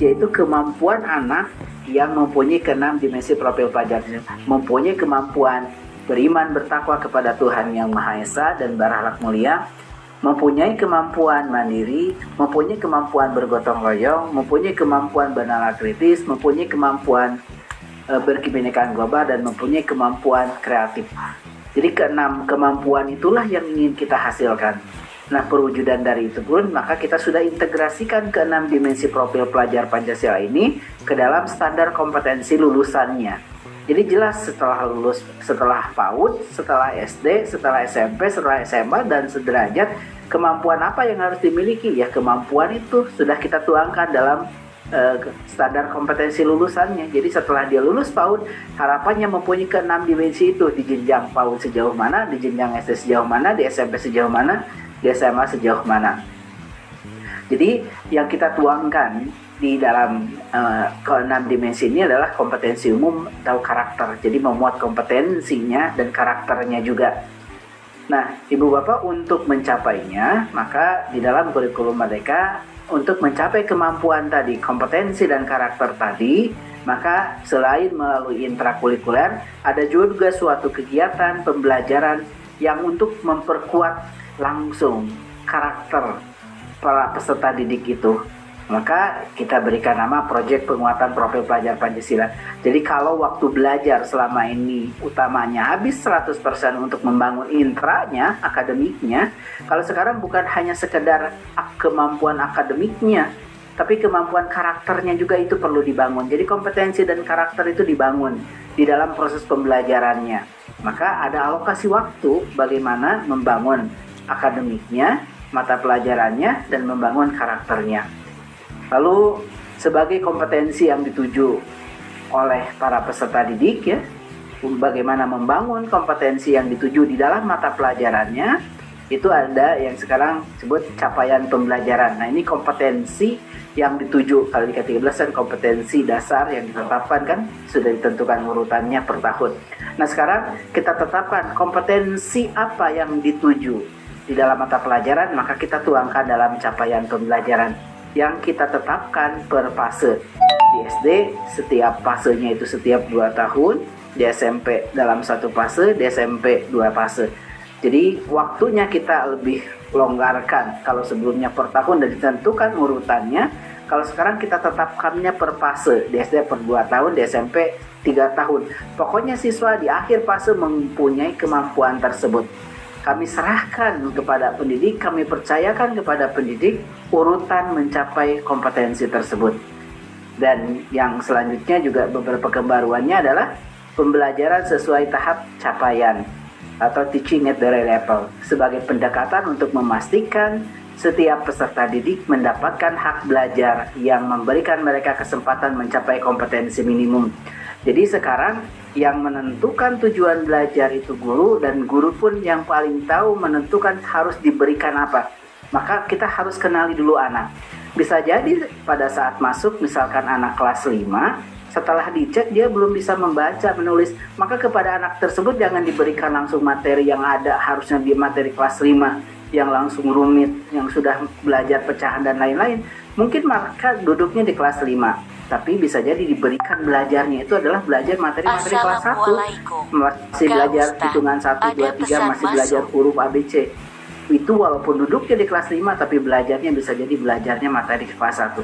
yaitu kemampuan anak yang mempunyai keenam dimensi profil pelajar mempunyai kemampuan beriman bertakwa kepada Tuhan yang Maha Esa dan berakhlak mulia mempunyai kemampuan mandiri, mempunyai kemampuan bergotong royong, mempunyai kemampuan bernalar kritis, mempunyai kemampuan e, berkebinekaan global dan mempunyai kemampuan kreatif. Jadi keenam kemampuan itulah yang ingin kita hasilkan. Nah, perwujudan dari itu pun maka kita sudah integrasikan keenam dimensi profil pelajar Pancasila ini ke dalam standar kompetensi lulusannya. Jadi jelas setelah lulus, setelah PAUD, setelah SD, setelah SMP, setelah SMA dan sederajat kemampuan apa yang harus dimiliki? Ya kemampuan itu sudah kita tuangkan dalam uh, standar kompetensi lulusannya. Jadi setelah dia lulus PAUD, harapannya mempunyai keenam dimensi itu di jenjang PAUD sejauh mana, di jenjang SD sejauh mana, di SMP sejauh mana, di SMA sejauh mana. Jadi yang kita tuangkan di dalam uh, keenam dimensi ini adalah kompetensi umum atau karakter. Jadi memuat kompetensinya dan karakternya juga. Nah, Ibu Bapak untuk mencapainya, maka di dalam kurikulum Merdeka untuk mencapai kemampuan tadi, kompetensi dan karakter tadi, maka selain melalui intrakurikuler, ada juga suatu kegiatan pembelajaran yang untuk memperkuat langsung karakter para peserta didik itu maka kita berikan nama proyek penguatan profil pelajar Pancasila. Jadi kalau waktu belajar selama ini utamanya habis 100% untuk membangun intranya, akademiknya, kalau sekarang bukan hanya sekedar kemampuan akademiknya, tapi kemampuan karakternya juga itu perlu dibangun. Jadi kompetensi dan karakter itu dibangun di dalam proses pembelajarannya. Maka ada alokasi waktu bagaimana membangun akademiknya, mata pelajarannya, dan membangun karakternya. Lalu sebagai kompetensi yang dituju oleh para peserta didik ya, bagaimana membangun kompetensi yang dituju di dalam mata pelajarannya, itu ada yang sekarang sebut capaian pembelajaran. Nah ini kompetensi yang dituju kalau di K13 kan kompetensi dasar yang ditetapkan kan sudah ditentukan urutannya per tahun. Nah sekarang kita tetapkan kompetensi apa yang dituju di dalam mata pelajaran maka kita tuangkan dalam capaian pembelajaran yang kita tetapkan per fase. Di SD setiap fasenya itu setiap 2 tahun di SMP dalam satu fase di SMP dua fase. Jadi waktunya kita lebih longgarkan. Kalau sebelumnya per tahun dan ditentukan urutannya kalau sekarang kita tetapkannya per fase. Di SD per 2 tahun di SMP 3 tahun. Pokoknya siswa di akhir fase mempunyai kemampuan tersebut kami serahkan kepada pendidik, kami percayakan kepada pendidik urutan mencapai kompetensi tersebut. Dan yang selanjutnya juga beberapa kebaruannya adalah pembelajaran sesuai tahap capaian atau teaching at the right level sebagai pendekatan untuk memastikan setiap peserta didik mendapatkan hak belajar yang memberikan mereka kesempatan mencapai kompetensi minimum. Jadi sekarang yang menentukan tujuan belajar itu guru dan guru pun yang paling tahu menentukan harus diberikan apa. Maka kita harus kenali dulu anak. Bisa jadi pada saat masuk misalkan anak kelas 5 setelah dicek dia belum bisa membaca menulis maka kepada anak tersebut jangan diberikan langsung materi yang ada harusnya di materi kelas 5 yang langsung rumit yang sudah belajar pecahan dan lain-lain mungkin mereka duduknya di kelas 5 tapi bisa jadi diberikan belajarnya. Itu adalah belajar materi-materi kelas 1 masih belajar hitungan 1, 2, 3 masih belajar huruf ABC itu walaupun duduknya di kelas 5 tapi belajarnya bisa jadi belajarnya materi kelas 1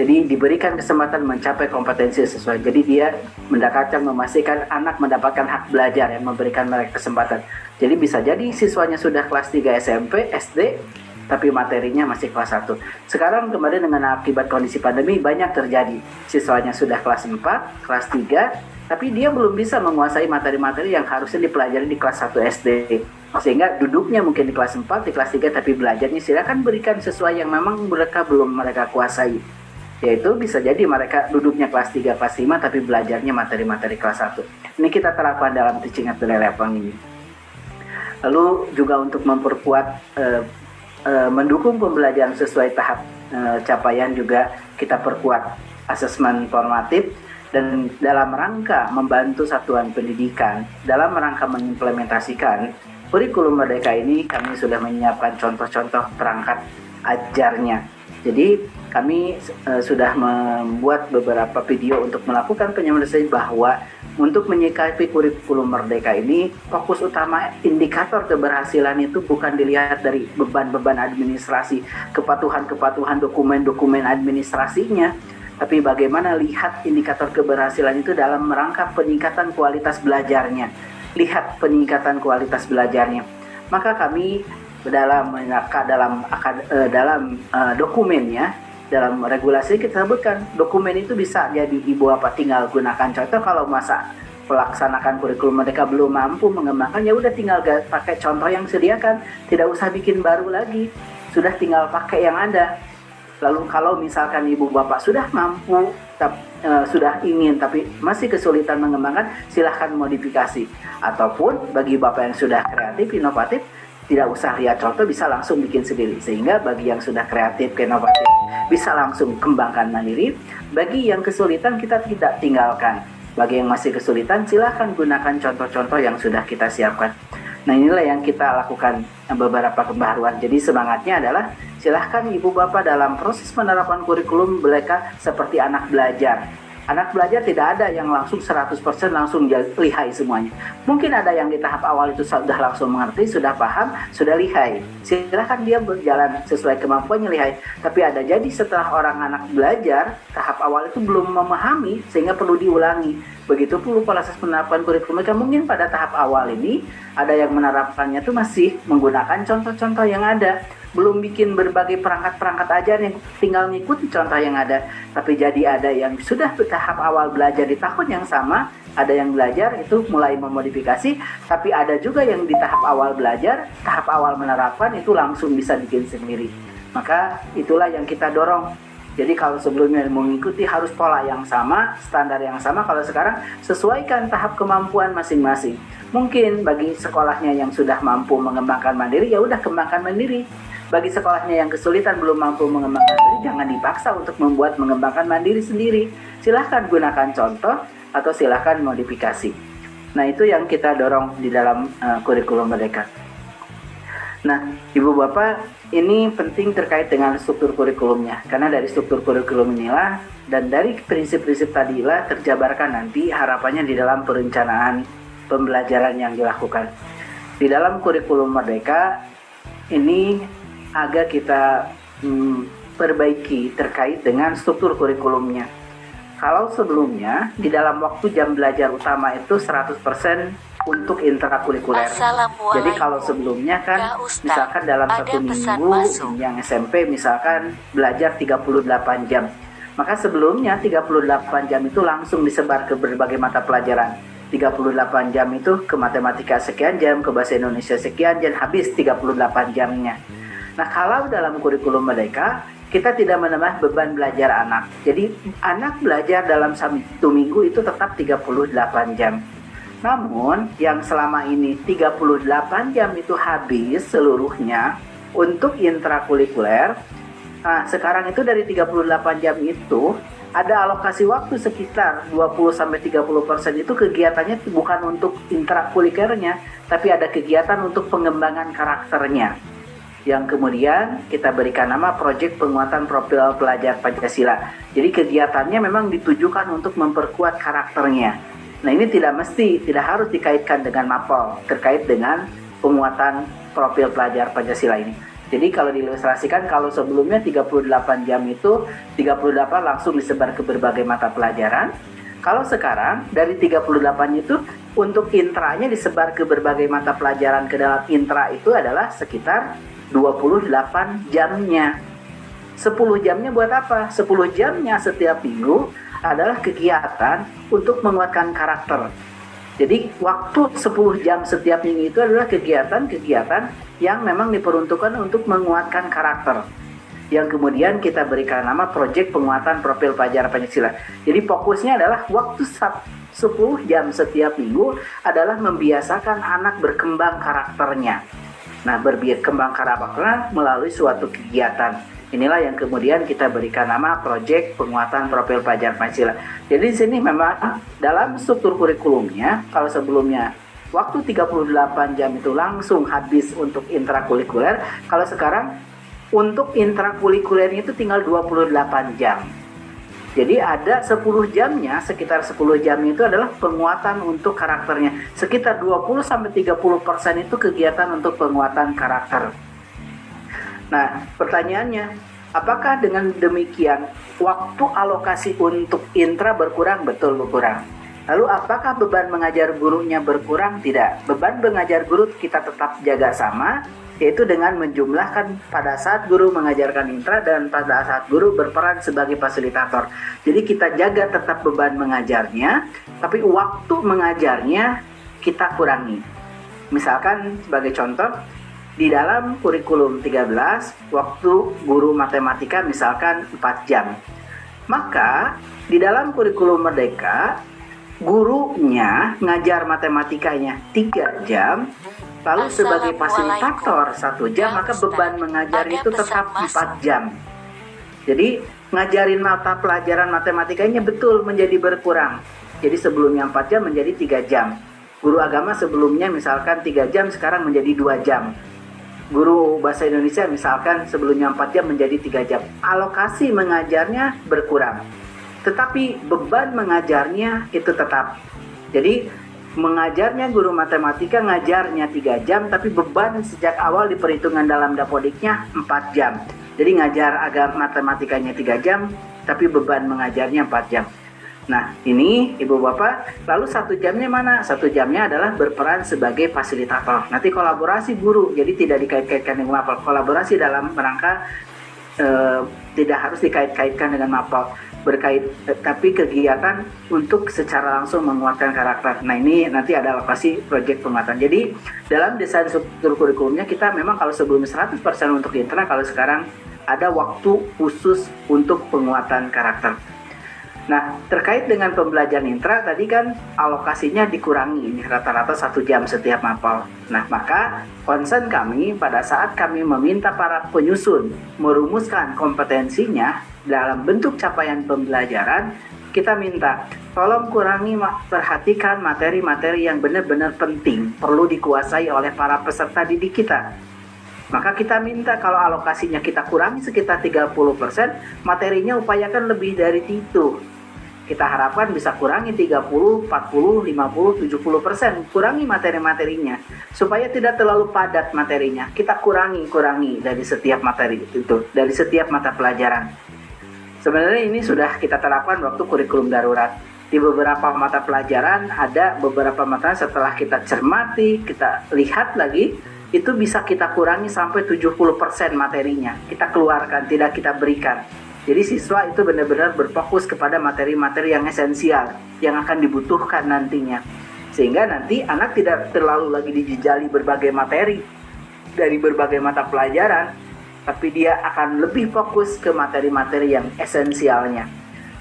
jadi diberikan kesempatan mencapai kompetensi sesuai. Jadi dia mendapatkan memastikan anak mendapatkan hak belajar yang memberikan mereka kesempatan. Jadi bisa jadi siswanya sudah kelas 3 SMP, SD tapi materinya masih kelas 1. Sekarang kemarin dengan akibat kondisi pandemi banyak terjadi. Siswanya sudah kelas 4, kelas 3, tapi dia belum bisa menguasai materi-materi yang harusnya dipelajari di kelas 1 SD. Sehingga duduknya mungkin di kelas 4, di kelas 3, tapi belajarnya silakan berikan sesuai yang memang mereka belum mereka kuasai. Yaitu bisa jadi mereka duduknya kelas 3, kelas 5, tapi belajarnya materi-materi kelas 1. Ini kita terapkan dalam teaching at the level ini. Lalu juga untuk memperkuat uh, e, mendukung pembelajaran sesuai tahap e, capaian juga kita perkuat asesmen formatif dan dalam rangka membantu satuan pendidikan dalam rangka mengimplementasikan kurikulum merdeka ini kami sudah menyiapkan contoh-contoh perangkat ajarnya. Jadi kami uh, sudah membuat beberapa video untuk melakukan penyelesaian bahwa untuk menyikapi kurikulum merdeka ini fokus utama indikator keberhasilan itu bukan dilihat dari beban-beban administrasi, kepatuhan-kepatuhan dokumen-dokumen administrasinya, tapi bagaimana lihat indikator keberhasilan itu dalam merangkap peningkatan kualitas belajarnya. Lihat peningkatan kualitas belajarnya. Maka kami dalam dalam eh, dalam uh, dokumennya dalam regulasi kita sebutkan dokumen itu bisa jadi ibu apa tinggal gunakan. Contoh kalau masa pelaksanakan kurikulum mereka belum mampu mengembangkan ya udah tinggal pakai contoh yang sediakan. Tidak usah bikin baru lagi. Sudah tinggal pakai yang ada. Lalu kalau misalkan ibu bapak sudah mampu, uh, sudah ingin tapi masih kesulitan mengembangkan, silahkan modifikasi. Ataupun bagi bapak yang sudah kreatif, inovatif, tidak usah lihat contoh, bisa langsung bikin sendiri. Sehingga bagi yang sudah kreatif, inovatif, bisa langsung kembangkan mandiri. Bagi yang kesulitan, kita tidak tinggalkan. Bagi yang masih kesulitan, silahkan gunakan contoh-contoh yang sudah kita siapkan. Nah inilah yang kita lakukan beberapa pembaharuan. Jadi semangatnya adalah silahkan ibu bapak dalam proses penerapan kurikulum mereka seperti anak belajar Anak belajar tidak ada yang langsung 100% langsung lihai semuanya. Mungkin ada yang di tahap awal itu sudah langsung mengerti, sudah paham, sudah lihai. Silahkan dia berjalan sesuai kemampuannya lihai. Tapi ada jadi setelah orang anak belajar, tahap awal itu belum memahami sehingga perlu diulangi. Begitu pula proses penerapan kurikulum mereka mungkin pada tahap awal ini ada yang menerapkannya itu masih menggunakan contoh-contoh yang ada belum bikin berbagai perangkat-perangkat aja yang tinggal mengikuti contoh yang ada tapi jadi ada yang sudah tahap awal belajar di tahun yang sama ada yang belajar itu mulai memodifikasi tapi ada juga yang di tahap awal belajar tahap awal menerapkan itu langsung bisa bikin sendiri maka itulah yang kita dorong jadi kalau sebelumnya mengikuti harus pola yang sama, standar yang sama. Kalau sekarang sesuaikan tahap kemampuan masing-masing. Mungkin bagi sekolahnya yang sudah mampu mengembangkan mandiri, ya udah kembangkan mandiri. Bagi sekolahnya yang kesulitan belum mampu mengembangkan diri, jangan dipaksa untuk membuat mengembangkan mandiri sendiri. Silahkan gunakan contoh atau silahkan modifikasi. Nah itu yang kita dorong di dalam uh, kurikulum mereka. Nah, Ibu Bapak, ini penting terkait dengan struktur kurikulumnya. Karena dari struktur kurikulum inilah dan dari prinsip-prinsip tadilah terjabarkan nanti harapannya di dalam perencanaan pembelajaran yang dilakukan. Di dalam kurikulum Merdeka ini agak kita hmm, perbaiki terkait dengan struktur kurikulumnya. Kalau sebelumnya di dalam waktu jam belajar utama itu 100% untuk intrakurikuler. Jadi kalau sebelumnya kan ya, misalkan dalam satu minggu masuk. yang SMP misalkan belajar 38 jam. Maka sebelumnya 38 jam itu langsung disebar ke berbagai mata pelajaran. 38 jam itu ke matematika sekian jam, ke bahasa Indonesia sekian jam, habis 38 jamnya. Nah, kalau dalam kurikulum mereka kita tidak menambah beban belajar anak. Jadi anak belajar dalam satu minggu itu tetap 38 jam. Namun yang selama ini 38 jam itu habis seluruhnya untuk intrakurikuler. Nah, sekarang itu dari 38 jam itu ada alokasi waktu sekitar 20 sampai 30% itu kegiatannya bukan untuk intrakurikulernya, tapi ada kegiatan untuk pengembangan karakternya yang kemudian kita berikan nama proyek penguatan profil pelajar Pancasila. Jadi kegiatannya memang ditujukan untuk memperkuat karakternya. Nah ini tidak mesti, tidak harus dikaitkan dengan mapel terkait dengan penguatan profil pelajar Pancasila ini. Jadi kalau diilustrasikan kalau sebelumnya 38 jam itu 38 langsung disebar ke berbagai mata pelajaran. Kalau sekarang dari 38 itu untuk intranya disebar ke berbagai mata pelajaran ke dalam intra itu adalah sekitar 28 jamnya. 10 jamnya buat apa? 10 jamnya setiap minggu adalah kegiatan untuk menguatkan karakter. Jadi waktu 10 jam setiap minggu itu adalah kegiatan-kegiatan yang memang diperuntukkan untuk menguatkan karakter. Yang kemudian kita berikan nama proyek penguatan profil pelajar Pancasila. Jadi fokusnya adalah waktu 10 jam setiap minggu adalah membiasakan anak berkembang karakternya. Nah, berkembang karakternya melalui suatu kegiatan. Inilah yang kemudian kita berikan nama proyek penguatan profil pelajar Pancasila. Jadi di sini memang dalam struktur kurikulumnya, kalau sebelumnya waktu 38 jam itu langsung habis untuk intrakurikuler, kalau sekarang untuk intrakurikulernya itu tinggal 28 jam. Jadi ada 10 jamnya, sekitar 10 jam itu adalah penguatan untuk karakternya. Sekitar 20 sampai 30% itu kegiatan untuk penguatan karakter. Nah, pertanyaannya, apakah dengan demikian waktu alokasi untuk intra berkurang? Betul berkurang. Lalu apakah beban mengajar gurunya berkurang? Tidak. Beban mengajar guru kita tetap jaga sama, yaitu dengan menjumlahkan pada saat guru mengajarkan intra dan pada saat guru berperan sebagai fasilitator. Jadi kita jaga tetap beban mengajarnya, tapi waktu mengajarnya kita kurangi. Misalkan sebagai contoh, di dalam kurikulum 13, waktu guru matematika misalkan 4 jam. Maka di dalam kurikulum merdeka, gurunya ngajar matematikanya 3 jam, Lalu sebagai fasilitator satu jam, maka beban mengajar itu tetap empat jam. Jadi ngajarin mata pelajaran matematikanya betul menjadi berkurang. Jadi sebelumnya empat jam menjadi tiga jam. Guru agama sebelumnya misalkan tiga jam sekarang menjadi dua jam. Guru bahasa Indonesia misalkan sebelumnya empat jam menjadi tiga jam. Alokasi mengajarnya berkurang. Tetapi beban mengajarnya itu tetap. Jadi mengajarnya guru matematika ngajarnya 3 jam tapi beban sejak awal di perhitungan dalam dapodiknya 4 jam. Jadi ngajar agak matematikanya 3 jam tapi beban mengajarnya 4 jam. Nah ini ibu bapak lalu satu jamnya mana? Satu jamnya adalah berperan sebagai fasilitator. Nanti kolaborasi guru jadi tidak dikait-kaitkan dengan apa. Kolaborasi dalam rangka eh, tidak harus dikait-kaitkan dengan mapel berkait tapi kegiatan untuk secara langsung menguatkan karakter. Nah ini nanti ada lokasi proyek penguatan. Jadi dalam desain struktur kurikulumnya kita memang kalau sebelum 100% untuk internal kalau sekarang ada waktu khusus untuk penguatan karakter. Nah, terkait dengan pembelajaran intra tadi kan alokasinya dikurangi ini rata-rata satu jam setiap mapel. Nah, maka concern kami pada saat kami meminta para penyusun merumuskan kompetensinya dalam bentuk capaian pembelajaran, kita minta tolong kurangi perhatikan materi-materi yang benar-benar penting perlu dikuasai oleh para peserta didik kita. Maka kita minta kalau alokasinya kita kurangi sekitar 30%, materinya upayakan lebih dari itu kita harapkan bisa kurangi 30, 40, 50, 70 persen. Kurangi materi-materinya supaya tidak terlalu padat materinya. Kita kurangi, kurangi dari setiap materi itu, dari setiap mata pelajaran. Sebenarnya ini sudah kita terapkan waktu kurikulum darurat. Di beberapa mata pelajaran ada beberapa mata setelah kita cermati, kita lihat lagi, itu bisa kita kurangi sampai 70% materinya. Kita keluarkan, tidak kita berikan jadi siswa itu benar-benar berfokus kepada materi-materi yang esensial yang akan dibutuhkan nantinya. Sehingga nanti anak tidak terlalu lagi dijejali berbagai materi dari berbagai mata pelajaran, tapi dia akan lebih fokus ke materi-materi yang esensialnya.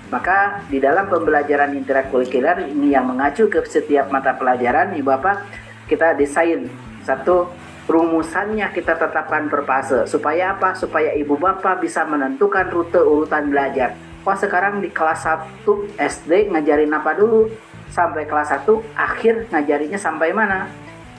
Maka di dalam pembelajaran interakurikuler ini yang mengacu ke setiap mata pelajaran, nih Bapak, kita desain satu rumusannya kita tetapkan per fase. Supaya apa? Supaya ibu bapak bisa menentukan rute urutan belajar. Wah sekarang di kelas 1 SD ngajarin apa dulu? Sampai kelas 1 akhir ngajarinya sampai mana?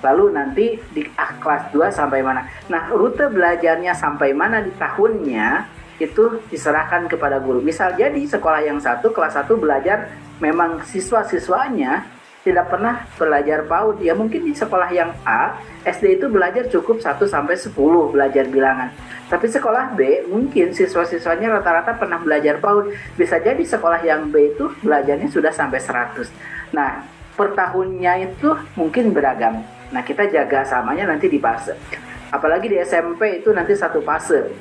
Lalu nanti di ah, kelas 2 sampai mana? Nah rute belajarnya sampai mana di tahunnya itu diserahkan kepada guru. Misal jadi sekolah yang satu kelas 1 belajar memang siswa-siswanya tidak pernah belajar PAUD. Ya mungkin di sekolah yang A SD itu belajar cukup 1 sampai 10 belajar bilangan. Tapi sekolah B mungkin siswa-siswanya rata-rata pernah belajar PAUD. Bisa jadi sekolah yang B itu belajarnya sudah sampai 100 nah per tahunnya itu mungkin beragam. Nah kita jaga samanya nanti di fase. Apalagi di SMP itu nanti satu fase.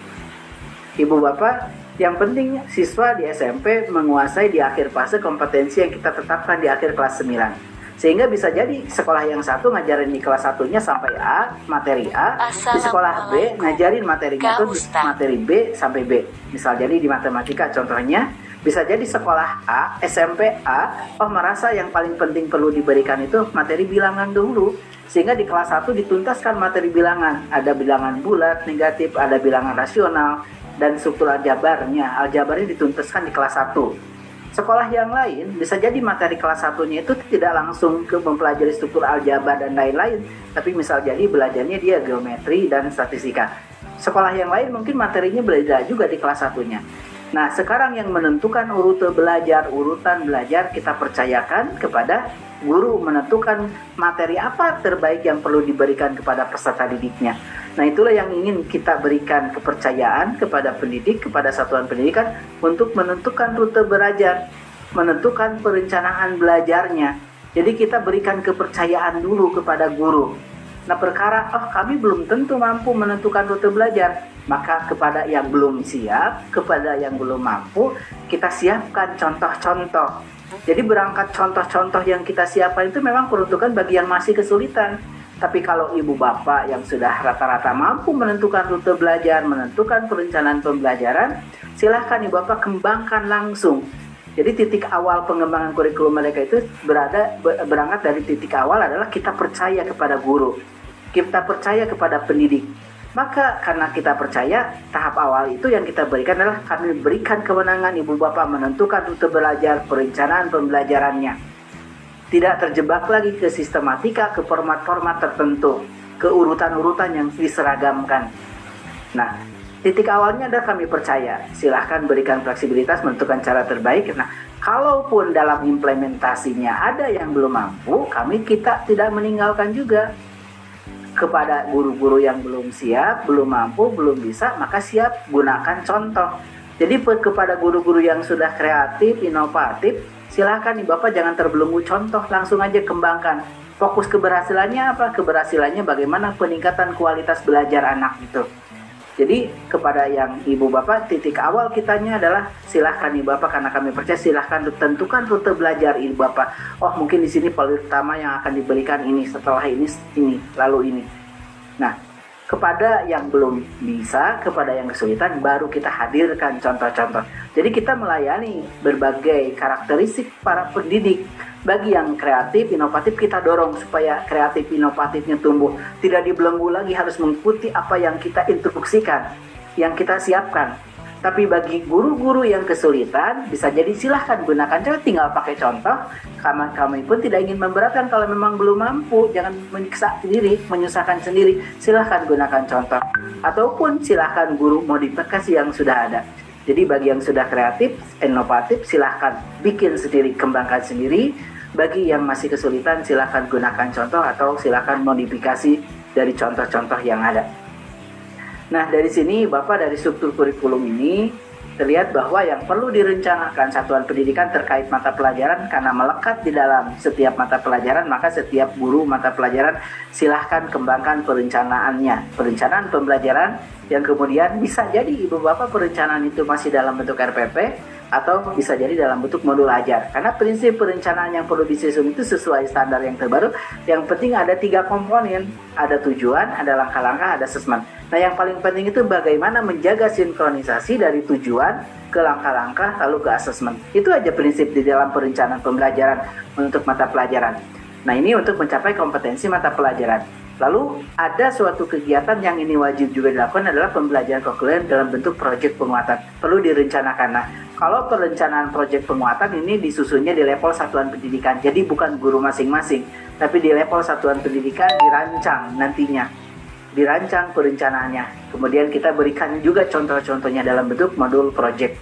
Ibu bapak yang penting siswa di SMP menguasai di akhir fase kompetensi yang kita tetapkan di akhir kelas 9 sehingga bisa jadi sekolah yang satu ngajarin di kelas satunya sampai A materi A di sekolah B ngajarin materinya itu di materi B sampai B. Misal jadi di matematika contohnya bisa jadi sekolah A SMP A oh merasa yang paling penting perlu diberikan itu materi bilangan dulu. Sehingga di kelas 1 dituntaskan materi bilangan. Ada bilangan bulat negatif ada bilangan rasional dan struktur aljabarnya aljabarnya dituntaskan di kelas 1 Sekolah yang lain bisa jadi materi kelas satunya itu tidak langsung ke mempelajari struktur aljabar dan lain-lain, tapi misal jadi belajarnya dia geometri dan statistika. Sekolah yang lain mungkin materinya beda juga di kelas satunya. Nah, sekarang yang menentukan urutan belajar, urutan belajar kita percayakan kepada guru menentukan materi apa terbaik yang perlu diberikan kepada peserta didiknya. Nah, itulah yang ingin kita berikan kepercayaan kepada pendidik, kepada satuan pendidikan untuk menentukan rute belajar, menentukan perencanaan belajarnya. Jadi kita berikan kepercayaan dulu kepada guru. Nah, perkara oh kami belum tentu mampu menentukan rute belajar maka kepada yang belum siap, kepada yang belum mampu, kita siapkan contoh-contoh. Jadi berangkat contoh-contoh yang kita siapkan itu memang peruntukan bagi yang masih kesulitan. Tapi kalau ibu bapak yang sudah rata-rata mampu menentukan rute belajar, menentukan perencanaan pembelajaran, silahkan ibu bapak kembangkan langsung. Jadi titik awal pengembangan kurikulum mereka itu berada berangkat dari titik awal adalah kita percaya kepada guru, kita percaya kepada pendidik, maka karena kita percaya tahap awal itu yang kita berikan adalah kami berikan kewenangan ibu bapak menentukan rute belajar perencanaan pembelajarannya. Tidak terjebak lagi ke sistematika, ke format-format tertentu, ke urutan-urutan yang diseragamkan. Nah, titik awalnya adalah kami percaya. Silahkan berikan fleksibilitas menentukan cara terbaik. Nah, kalaupun dalam implementasinya ada yang belum mampu, kami kita tidak meninggalkan juga kepada guru-guru yang belum siap, belum mampu, belum bisa, maka siap gunakan contoh. Jadi kepada guru-guru yang sudah kreatif, inovatif, silahkan nih Bapak jangan terbelenggu contoh, langsung aja kembangkan. Fokus keberhasilannya apa? Keberhasilannya bagaimana peningkatan kualitas belajar anak itu. Jadi kepada yang ibu bapak titik awal kitanya adalah silahkan ibu bapak karena kami percaya silahkan tentukan rute belajar ibu bapak. Oh mungkin di sini paling utama yang akan diberikan ini setelah ini ini lalu ini. Nah kepada yang belum bisa, kepada yang kesulitan, baru kita hadirkan contoh-contoh. Jadi kita melayani berbagai karakteristik para pendidik bagi yang kreatif, inovatif kita dorong supaya kreatif, inovatifnya tumbuh. Tidak dibelenggu lagi harus mengikuti apa yang kita instruksikan, yang kita siapkan. Tapi bagi guru-guru yang kesulitan, bisa jadi silahkan gunakan cara tinggal pakai contoh. Karena kami pun tidak ingin memberatkan kalau memang belum mampu, jangan menyiksa sendiri, menyusahkan sendiri. Silahkan gunakan contoh. Ataupun silahkan guru modifikasi yang sudah ada. Jadi bagi yang sudah kreatif, inovatif, silahkan bikin sendiri, kembangkan sendiri. Bagi yang masih kesulitan, silahkan gunakan contoh atau silahkan modifikasi dari contoh-contoh yang ada. Nah, dari sini Bapak dari struktur kurikulum ini terlihat bahwa yang perlu direncanakan satuan pendidikan terkait mata pelajaran karena melekat di dalam setiap mata pelajaran maka setiap guru mata pelajaran silahkan kembangkan perencanaannya perencanaan pembelajaran yang kemudian bisa jadi ibu bapak perencanaan itu masih dalam bentuk RPP atau bisa jadi dalam bentuk modul ajar. Karena prinsip perencanaan yang perlu disusun itu sesuai standar yang terbaru. Yang penting ada tiga komponen, ada tujuan, ada langkah-langkah, ada asesmen. Nah yang paling penting itu bagaimana menjaga sinkronisasi dari tujuan ke langkah-langkah lalu ke asesmen. Itu aja prinsip di dalam perencanaan pembelajaran untuk mata pelajaran. Nah ini untuk mencapai kompetensi mata pelajaran. Lalu ada suatu kegiatan yang ini wajib juga dilakukan adalah pembelajaran kokuler dalam bentuk proyek penguatan. Perlu direncanakan. Nah, kalau perencanaan proyek penguatan ini disusunnya di level satuan pendidikan. Jadi bukan guru masing-masing, tapi di level satuan pendidikan dirancang nantinya. Dirancang perencanaannya. Kemudian kita berikan juga contoh-contohnya dalam bentuk modul proyek.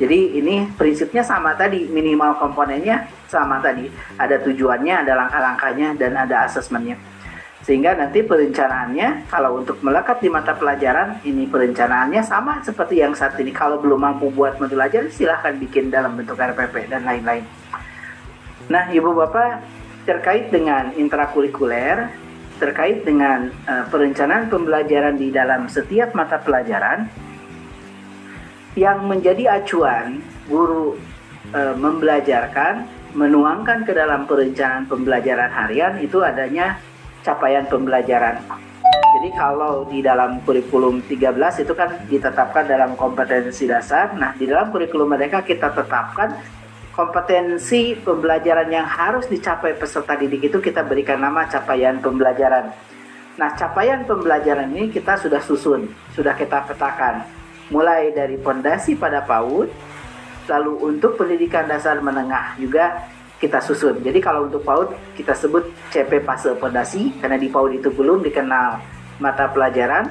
Jadi ini prinsipnya sama tadi, minimal komponennya sama tadi. Ada tujuannya, ada langkah-langkahnya, dan ada asesmennya. Sehingga nanti perencanaannya kalau untuk melekat di mata pelajaran ini perencanaannya sama seperti yang saat ini. Kalau belum mampu buat modul ajar silahkan bikin dalam bentuk RPP dan lain-lain. Nah, Ibu Bapak terkait dengan intrakurikuler, terkait dengan uh, perencanaan pembelajaran di dalam setiap mata pelajaran yang menjadi acuan guru uh, membelajarkan menuangkan ke dalam perencanaan pembelajaran harian itu adanya capaian pembelajaran. Jadi kalau di dalam kurikulum 13 itu kan ditetapkan dalam kompetensi dasar. Nah, di dalam kurikulum mereka kita tetapkan kompetensi pembelajaran yang harus dicapai peserta didik itu kita berikan nama capaian pembelajaran. Nah, capaian pembelajaran ini kita sudah susun, sudah kita petakan. Mulai dari fondasi pada PAUD, lalu untuk pendidikan dasar menengah juga kita susun. Jadi kalau untuk PAUD kita sebut CP fase fondasi karena di PAUD itu belum dikenal mata pelajaran.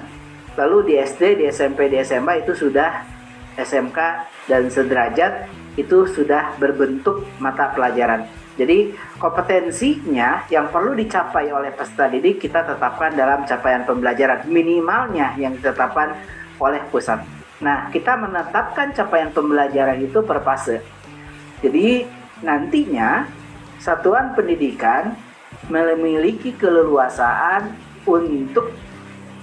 Lalu di SD, di SMP, di SMA itu sudah SMK dan sederajat itu sudah berbentuk mata pelajaran. Jadi kompetensinya yang perlu dicapai oleh peserta didik kita tetapkan dalam capaian pembelajaran minimalnya yang ditetapkan oleh pusat. Nah, kita menetapkan capaian pembelajaran itu per fase. Jadi nantinya satuan pendidikan memiliki keleluasaan untuk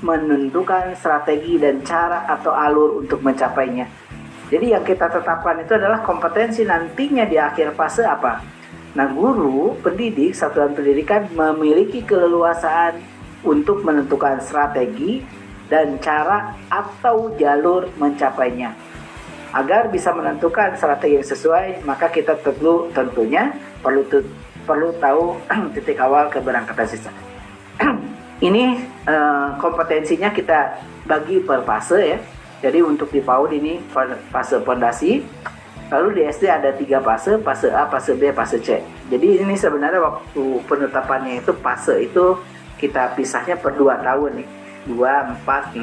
menentukan strategi dan cara atau alur untuk mencapainya. Jadi yang kita tetapkan itu adalah kompetensi nantinya di akhir fase apa? Nah, guru, pendidik, satuan pendidikan memiliki keleluasaan untuk menentukan strategi dan cara atau jalur mencapainya. Agar bisa menentukan strategi yang sesuai, maka kita perlu tentunya perlu perlu tahu titik awal keberangkatan siswa. Ini uh, kompetensinya kita bagi per fase ya. Jadi untuk di PAUD ini fase fondasi, Lalu di SD ada tiga fase, fase A, fase B, fase C. Jadi ini sebenarnya waktu penetapannya itu fase itu kita pisahnya per dua tahun nih. 2, 4, 6,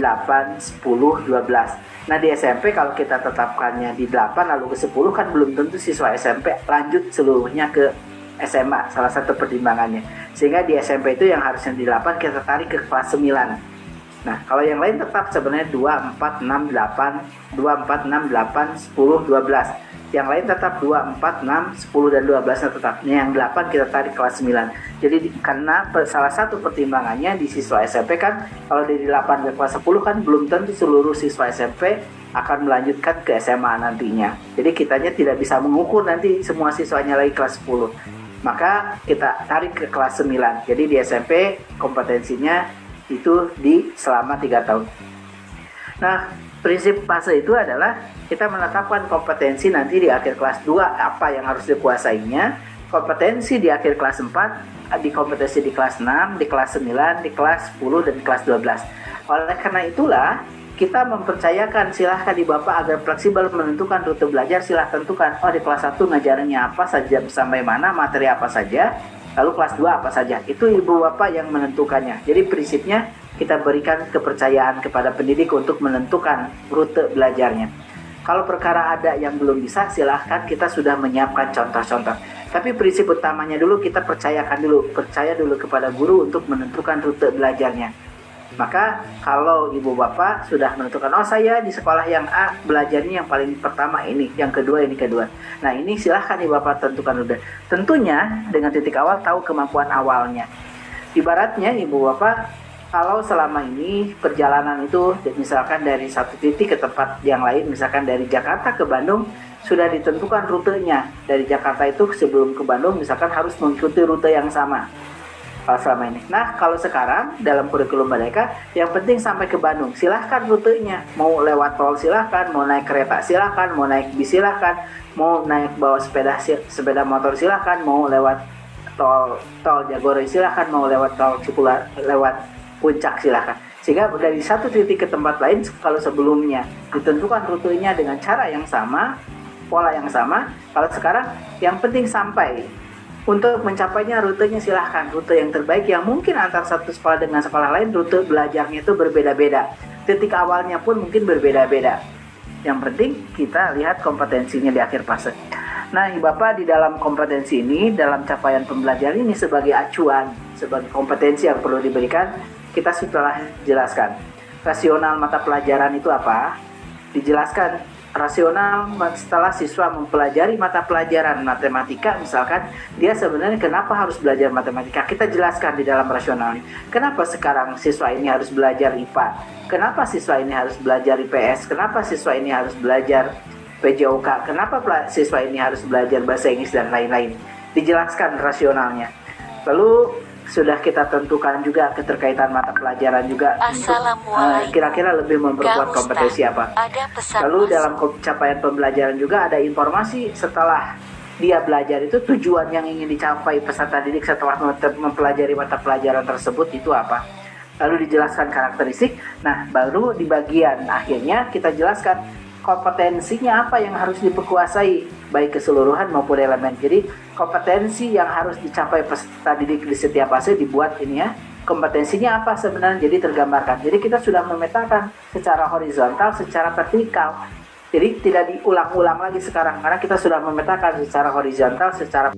8, 10, 12. Nah di SMP kalau kita tetapkannya di 8 lalu ke 10 kan belum tentu siswa SMP lanjut seluruhnya ke SMA salah satu pertimbangannya sehingga di SMP itu yang harusnya di 8 kita tarik ke kelas 9 Nah, kalau yang lain tetap sebenarnya 2, 4, 6, 8, 2, 4, 6, 8, 10, 12. Yang lain tetap 2, 4, 6, 10, dan 12 tetap. Yang 8 kita tarik kelas 9. Jadi karena salah satu pertimbangannya di siswa SMP kan, kalau dari 8 ke kelas 10 kan belum tentu seluruh siswa SMP akan melanjutkan ke SMA nantinya. Jadi kitanya tidak bisa mengukur nanti semua siswanya lagi kelas 10. Maka kita tarik ke kelas 9. Jadi di SMP kompetensinya itu di selama tiga tahun. Nah, prinsip fase itu adalah kita menetapkan kompetensi nanti di akhir kelas 2 apa yang harus dikuasainya, kompetensi di akhir kelas 4, di kompetensi di kelas 6, di kelas 9, di kelas 10 dan di kelas 12. Oleh karena itulah kita mempercayakan silahkan di Bapak agar fleksibel menentukan rute belajar silahkan tentukan oh di kelas 1 ngajarnya apa saja sampai mana materi apa saja Lalu kelas 2 apa saja? Itu ibu bapak yang menentukannya. Jadi prinsipnya kita berikan kepercayaan kepada pendidik untuk menentukan rute belajarnya. Kalau perkara ada yang belum bisa, silahkan kita sudah menyiapkan contoh-contoh. Tapi prinsip utamanya dulu kita percayakan dulu, percaya dulu kepada guru untuk menentukan rute belajarnya. Maka kalau ibu bapak sudah menentukan oh saya di sekolah yang A belajarnya yang paling pertama ini, yang kedua ini kedua. Nah ini silahkan ibu bapak tentukan udah. Tentunya dengan titik awal tahu kemampuan awalnya. Ibaratnya ibu bapak kalau selama ini perjalanan itu misalkan dari satu titik ke tempat yang lain, misalkan dari Jakarta ke Bandung sudah ditentukan rutenya. Dari Jakarta itu sebelum ke Bandung misalkan harus mengikuti rute yang sama kalau selama ini. Nah, kalau sekarang dalam kurikulum mereka, yang penting sampai ke Bandung. Silahkan rutenya. Mau lewat tol silahkan, mau naik kereta silahkan, mau naik bis silahkan, mau naik bawa sepeda sepeda motor silahkan, mau lewat tol tol Jagorawi silahkan, mau lewat tol Cipular lewat puncak silahkan. Sehingga dari satu titik ke tempat lain, kalau sebelumnya ditentukan rutenya dengan cara yang sama, pola yang sama, kalau sekarang yang penting sampai untuk mencapainya rutenya silahkan rute yang terbaik yang mungkin antar satu sekolah dengan sekolah lain rute belajarnya itu berbeda-beda. Titik awalnya pun mungkin berbeda-beda. Yang penting kita lihat kompetensinya di akhir fase. Nah, Bapak di dalam kompetensi ini, dalam capaian pembelajaran ini sebagai acuan, sebagai kompetensi yang perlu diberikan, kita setelah jelaskan. Rasional mata pelajaran itu apa? Dijelaskan rasional setelah siswa mempelajari mata pelajaran matematika misalkan dia sebenarnya kenapa harus belajar matematika? Kita jelaskan di dalam rasional ini. Kenapa sekarang siswa ini harus belajar IPA kenapa siswa ini harus belajar IPS kenapa siswa ini harus belajar PJOK kenapa siswa ini harus belajar bahasa Inggris dan lain-lain? Dijelaskan rasionalnya. Lalu sudah kita tentukan juga keterkaitan mata pelajaran juga Assalamualaikum. Uh, kira-kira lebih memperkuat kompetensi apa. Lalu dalam capaian pembelajaran juga ada informasi setelah dia belajar itu tujuan yang ingin dicapai peserta didik setelah mempelajari mata pelajaran tersebut itu apa. Lalu dijelaskan karakteristik. Nah, baru di bagian akhirnya kita jelaskan kompetensinya apa yang harus diperkuasai baik keseluruhan maupun elemen. Jadi kompetensi yang harus dicapai peserta didik di setiap fase dibuat ini ya kompetensinya apa sebenarnya jadi tergambarkan. Jadi kita sudah memetakan secara horizontal, secara vertikal. Jadi tidak diulang-ulang lagi sekarang karena kita sudah memetakan secara horizontal, secara